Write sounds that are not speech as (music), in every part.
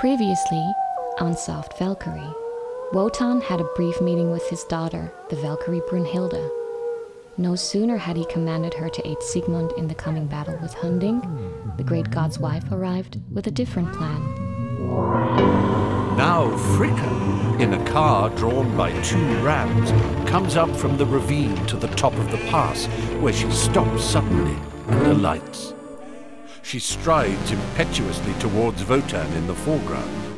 Previously, on Soft Valkyrie, Wotan had a brief meeting with his daughter, the Valkyrie Brunhilde. No sooner had he commanded her to aid Siegmund in the coming battle with Hunding, the great god's wife arrived with a different plan. Now Fricka, in a car drawn by two rams, comes up from the ravine to the top of the pass, where she stops suddenly and alights. She strides impetuously towards Wotan in the foreground.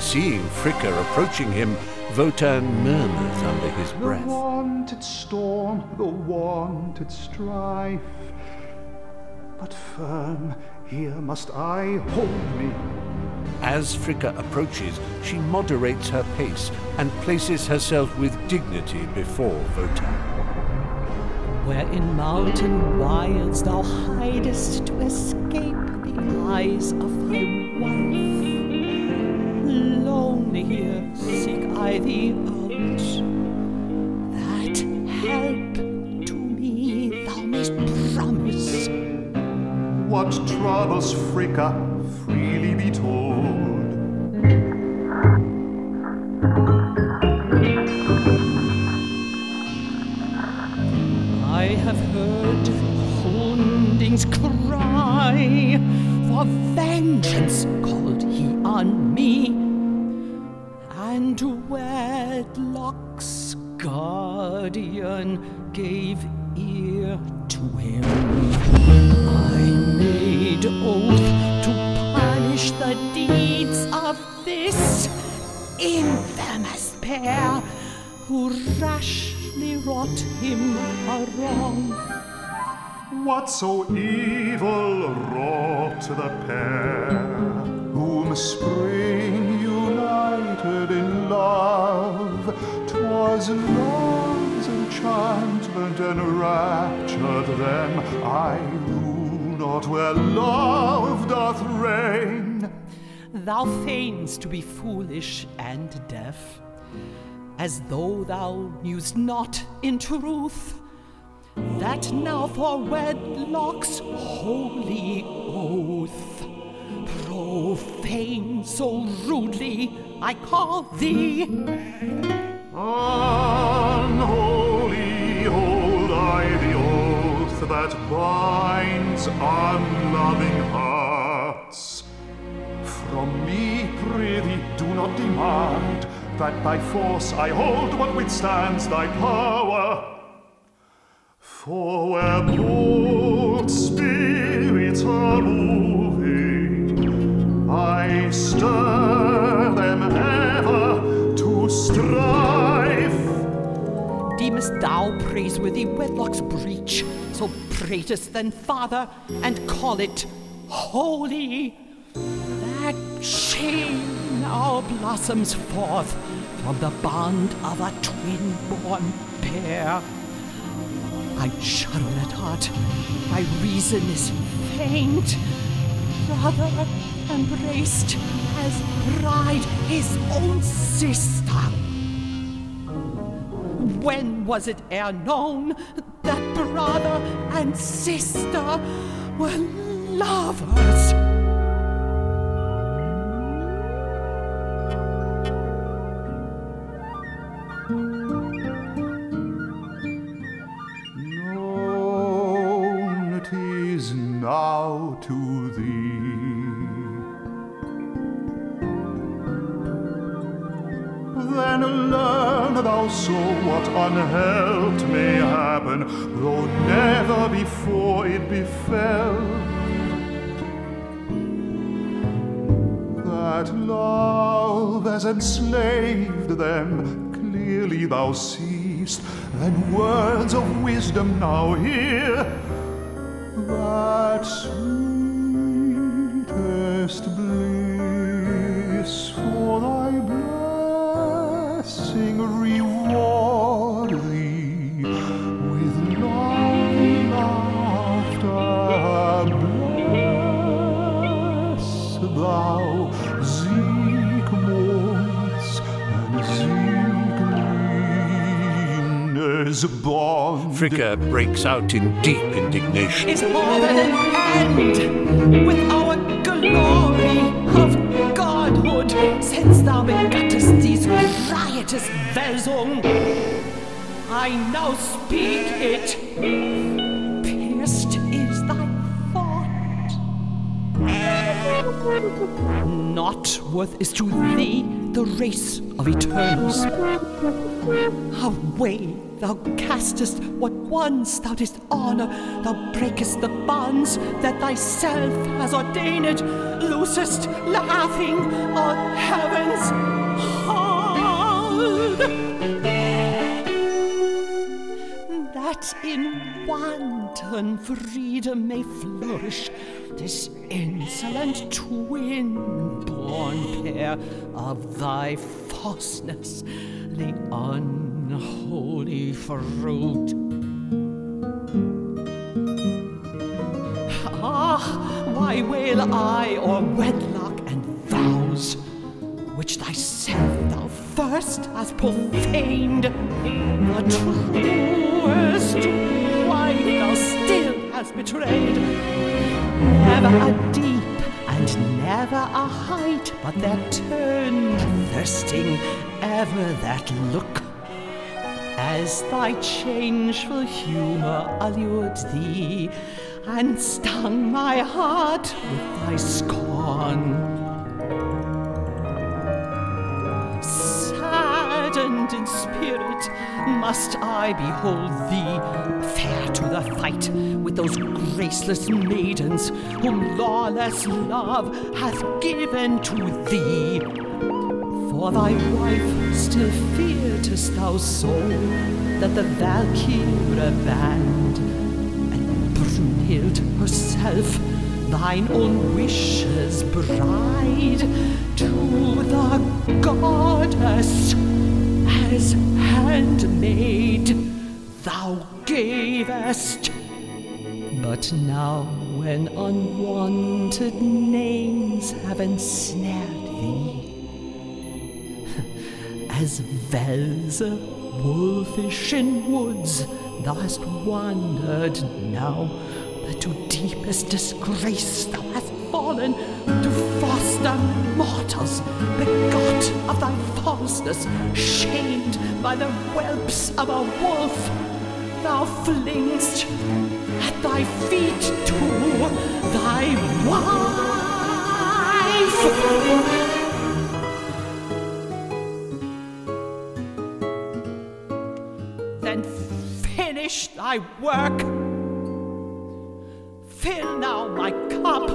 Seeing Fricka approaching him, Wotan murmurs under his breath. The wanted storm, the wanted strife. But firm, here must I hold me. As Fricka approaches, she moderates her pace and places herself with dignity before Wotan. Where in mountain wilds thou hidest to escape the eyes of thy wife. Lonely here seek I thee out, that help to me thou mayst promise. What troubles Fricka freely be told. Have heard Hunding's cry, for vengeance called he on me, and wedlock's guardian gave ear to him. I made oath to punish the deeds of this infamous pair who rashly wrought him a wrong. What so evil wrought the pair, whom spring united in love? 'Twas love's enchantment enraptured them. I rule not where love doth reign. Thou feignst to be foolish and deaf, as though thou knewst not in truth that now for wedlock's holy oath, profane so rudely I call thee. Unholy hold I the oath that binds unloving hearts. From me, prithee, do not demand that by force I hold what withstands thy power. For where bold spirits are moving, I stir them ever to strife. Deemest thou praiseworthy wedlock's breach, so pratest then, father, and call it holy? That shame now blossoms forth from the bond of a twin-born pair. I shudder at heart, my reason is faint. Brother embraced as bride his own sister. When was it e'er known that brother and sister were lovers? Thou so what unhelped may happen, though never before it befell. That love has enslaved them, clearly thou seest, and words of wisdom now hear. That sweetest bliss for thy blessing a bond. Fricka breaks out in deep indignation. It's more than an end with our glory of godhood since thou begottest these riotous Welsung. I now speak it. Pierced is thy thought. Not worth is to thee the race of eternals. Away, thou castest what once thou didst honor, thou breakest the bonds that thyself has ordained, loosest laughing on heaven's hold. That in wanton freedom may flourish this insolent twin-born pair of thy falseness, the unholy fruit. Ah, why wail I o'er wedlock and vows, which thyself thou first hast profaned? The truest wife thou still hast betrayed. Never a deep and never a height, but that turned thirsting ever that look. As thy changeful humor allured thee, and stung my heart with thy scorn. Saddened in spirit, must I behold thee, fair the fight with those graceless maidens whom lawless love hath given to thee. For thy wife still fearest thou so that the Valkyria band and Brunhild herself, thine own wishes bride, to the goddess as handmaid thou gavest. But now, when unwanted names have ensnared thee, (laughs) as Wälse, wolfish in woods, thou hast wandered now, that to deepest disgrace thou hast fallen, to foster mortals, begot of thy falseness, shamed by the whelps of a wolf, thou flingst at thy feet to thy wife. then finish thy work. Fill now my cup.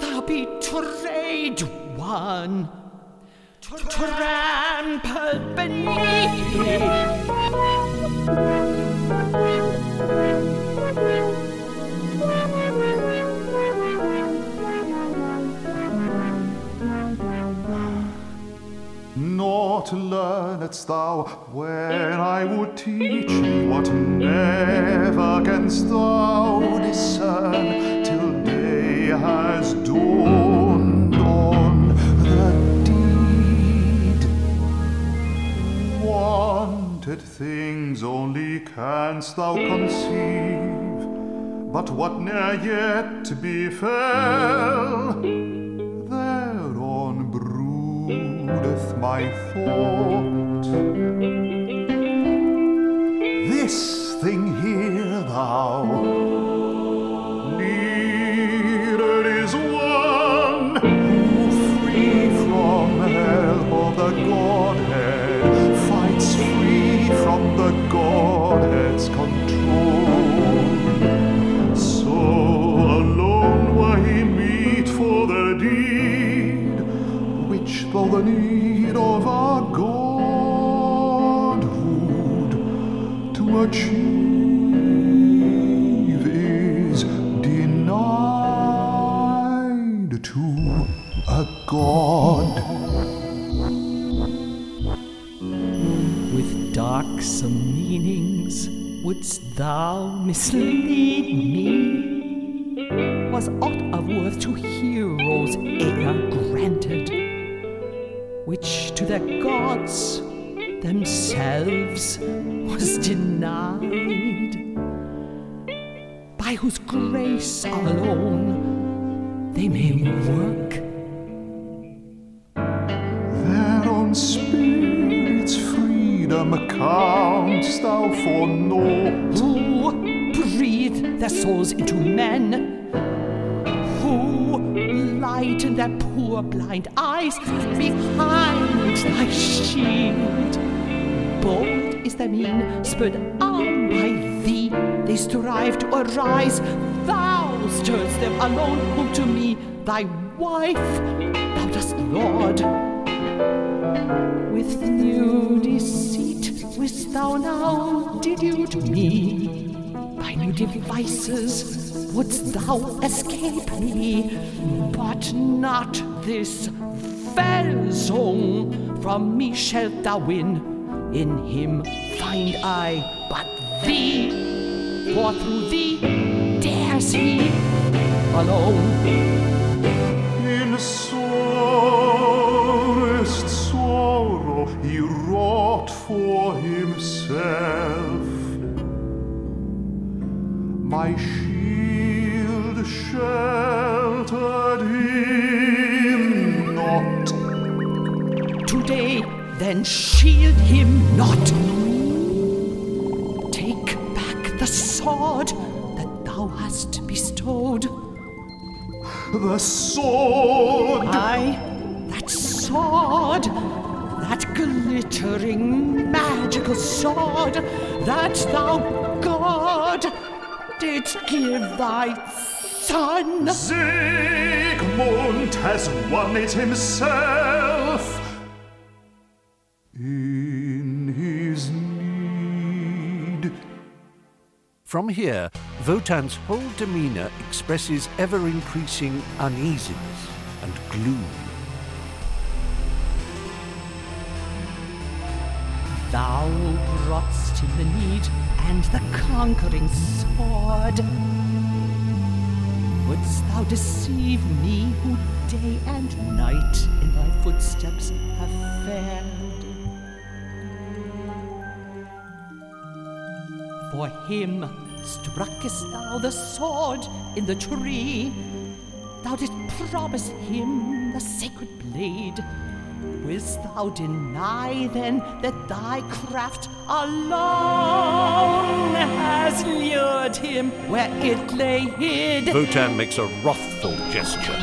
Thou betrayed one, trampled beneath. Naught learnedst thou when I would teach thee what never canst thou discern till day has dawned things only canst thou conceive, but what ne'er yet befell, thereon broodeth my thought. To a God. With darksome meanings wouldst thou mislead me? Was aught of worth to heroes e'er granted, which to their gods themselves was denied? By whose grace alone they may work Their own spirit freedom countst thou for naught. Who breathed their souls into men? Who lightened their poor blind eyes behind thy shield? Bold is their mien, spurred on by thee, they strive to arise. Stirrest them alone, whom to me, thy wife, thou dost lord. With new deceit wist thou now delude me. By new devices wouldst thou escape me, but not this Welsung from me shalt thou win. In him find I but thee, for through thee he alone. In sorest sorrow he wrought for himself. My shield sheltered him not. Today, then shield him not. Take back the sword thou hast bestowed. The sword Aye, that sword, that glittering magical sword that thou, God, didst give thy son. Siegmund has won it himself. From here, Wotan's whole demeanor expresses ever increasing uneasiness and gloom. Thou broughtst him the need and the conquering sword. Wouldst thou deceive me who day and night in thy footsteps have fared? For him struckest thou the sword in the tree. Thou didst promise him the sacred blade. Wilt thou deny then that thy craft alone has lured him where it lay hid? Wotan makes a wrathful gesture.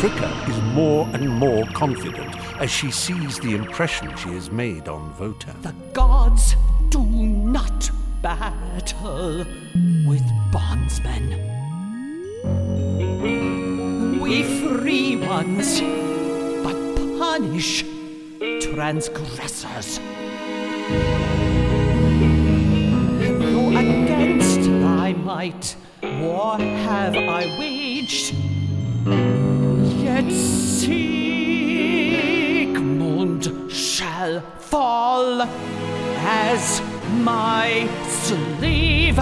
Fricka is more and more confident as she sees the impression she has made on Wotan. The gods do not battle with bondsmen. We free ones but punish transgressors. Though against thy might war have I waged, yet Siegmund as my slave.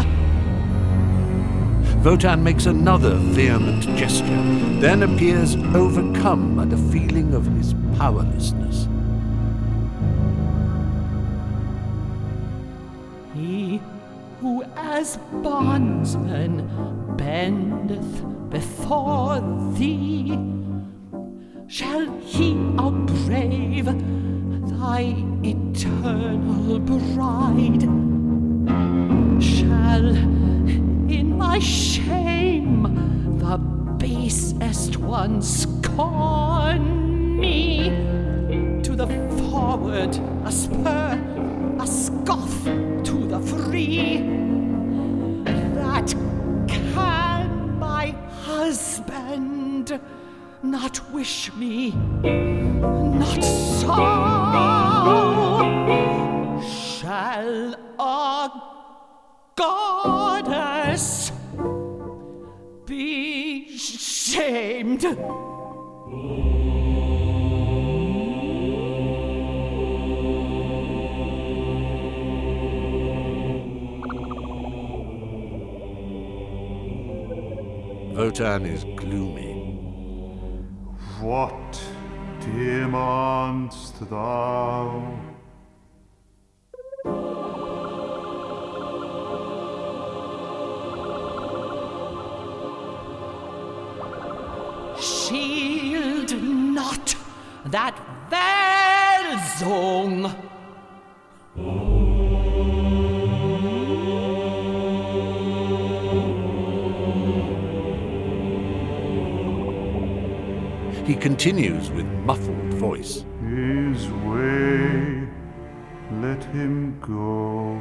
Wotan makes another vehement gesture, then appears overcome by the feeling of his powerlessness. He who as bondsman bendeth before thee, shall he outbrave thy eternal bride? Shall in my shame the basest one scorn me? To the forward a spur, a scoff to the free. That can my husband not wish me, not so. Shall a goddess be shamed? Wotan is gloomy. What demandst thou? Shield not that very He continues with muffled voice. His way, let him go.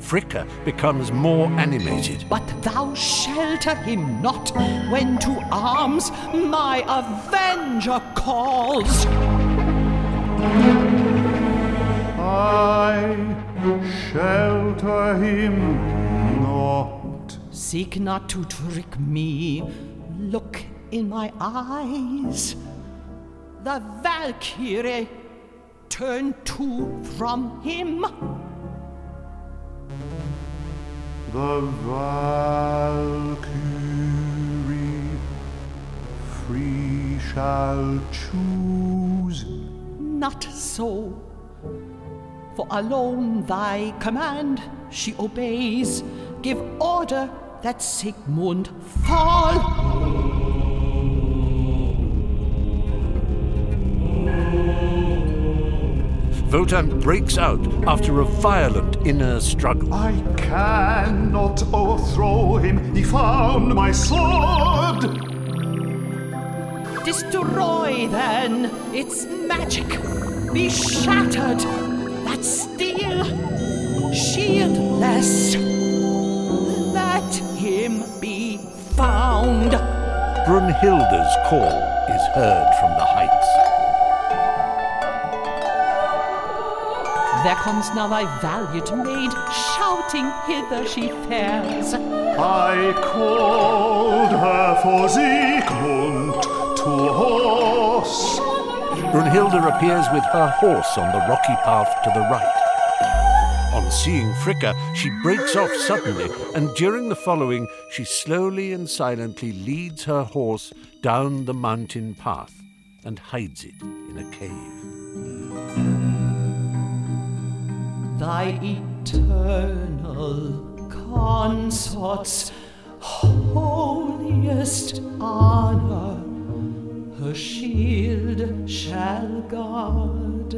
Fricka becomes more animated. But thou shelter him not when to arms my avenger calls. I shelter him not. Seek not to trick me. Look in my eyes. The Valkyrie turned to from him. The Valkyrie free shall choose. Not so. For alone thy command she obeys. Give order that Siegmund fall. Wotan breaks out after a violent inner struggle. I cannot overthrow him. He found my sword. Destroy then its magic. Be shattered that steel. Shieldless. Let him be found. Brunhilde's call is heard from the heights. There comes now thy valiant maid, shouting hither she fares. I called her for Siegmund to horse. Brunhilde appears with her horse on the rocky path to the right. On seeing Fricka, she breaks off suddenly, and during the following, she slowly and silently leads her horse down the mountain path and hides it in a cave. Thy eternal consort's holiest honor, her shield shall guard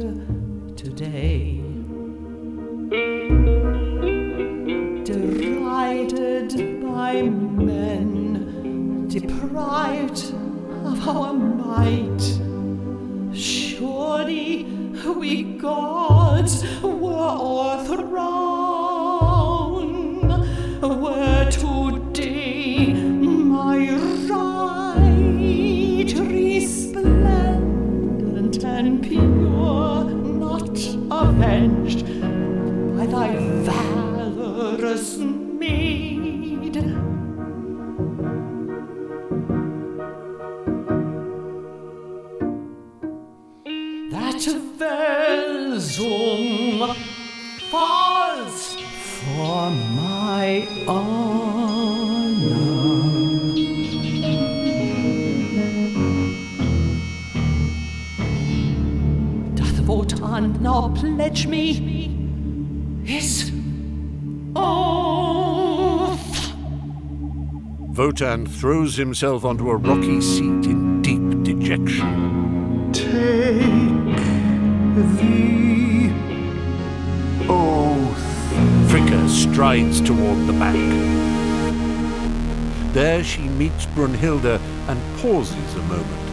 today. Derided by men, deprived of our might, surely we gods were o'erthrown, were falls for my honor. Doth Wotan now pledge me his oath? Wotan throws himself onto a rocky seat in deep dejection. Strides toward the back. There she meets Brunhilde and pauses a moment.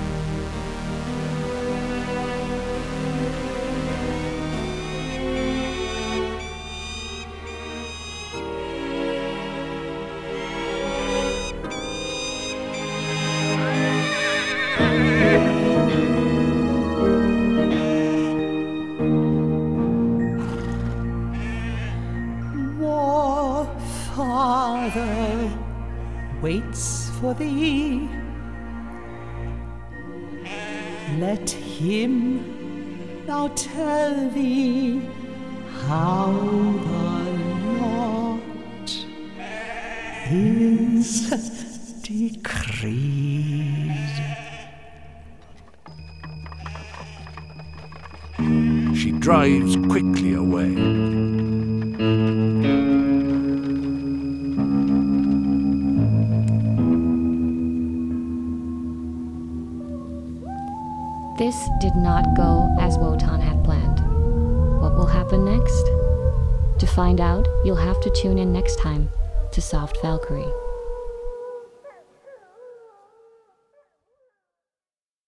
Is decreed. She drives quickly away. This did not go as Wotan had planned. What will happen next? To find out, you'll have to tune in next time to Soft Valkyrie.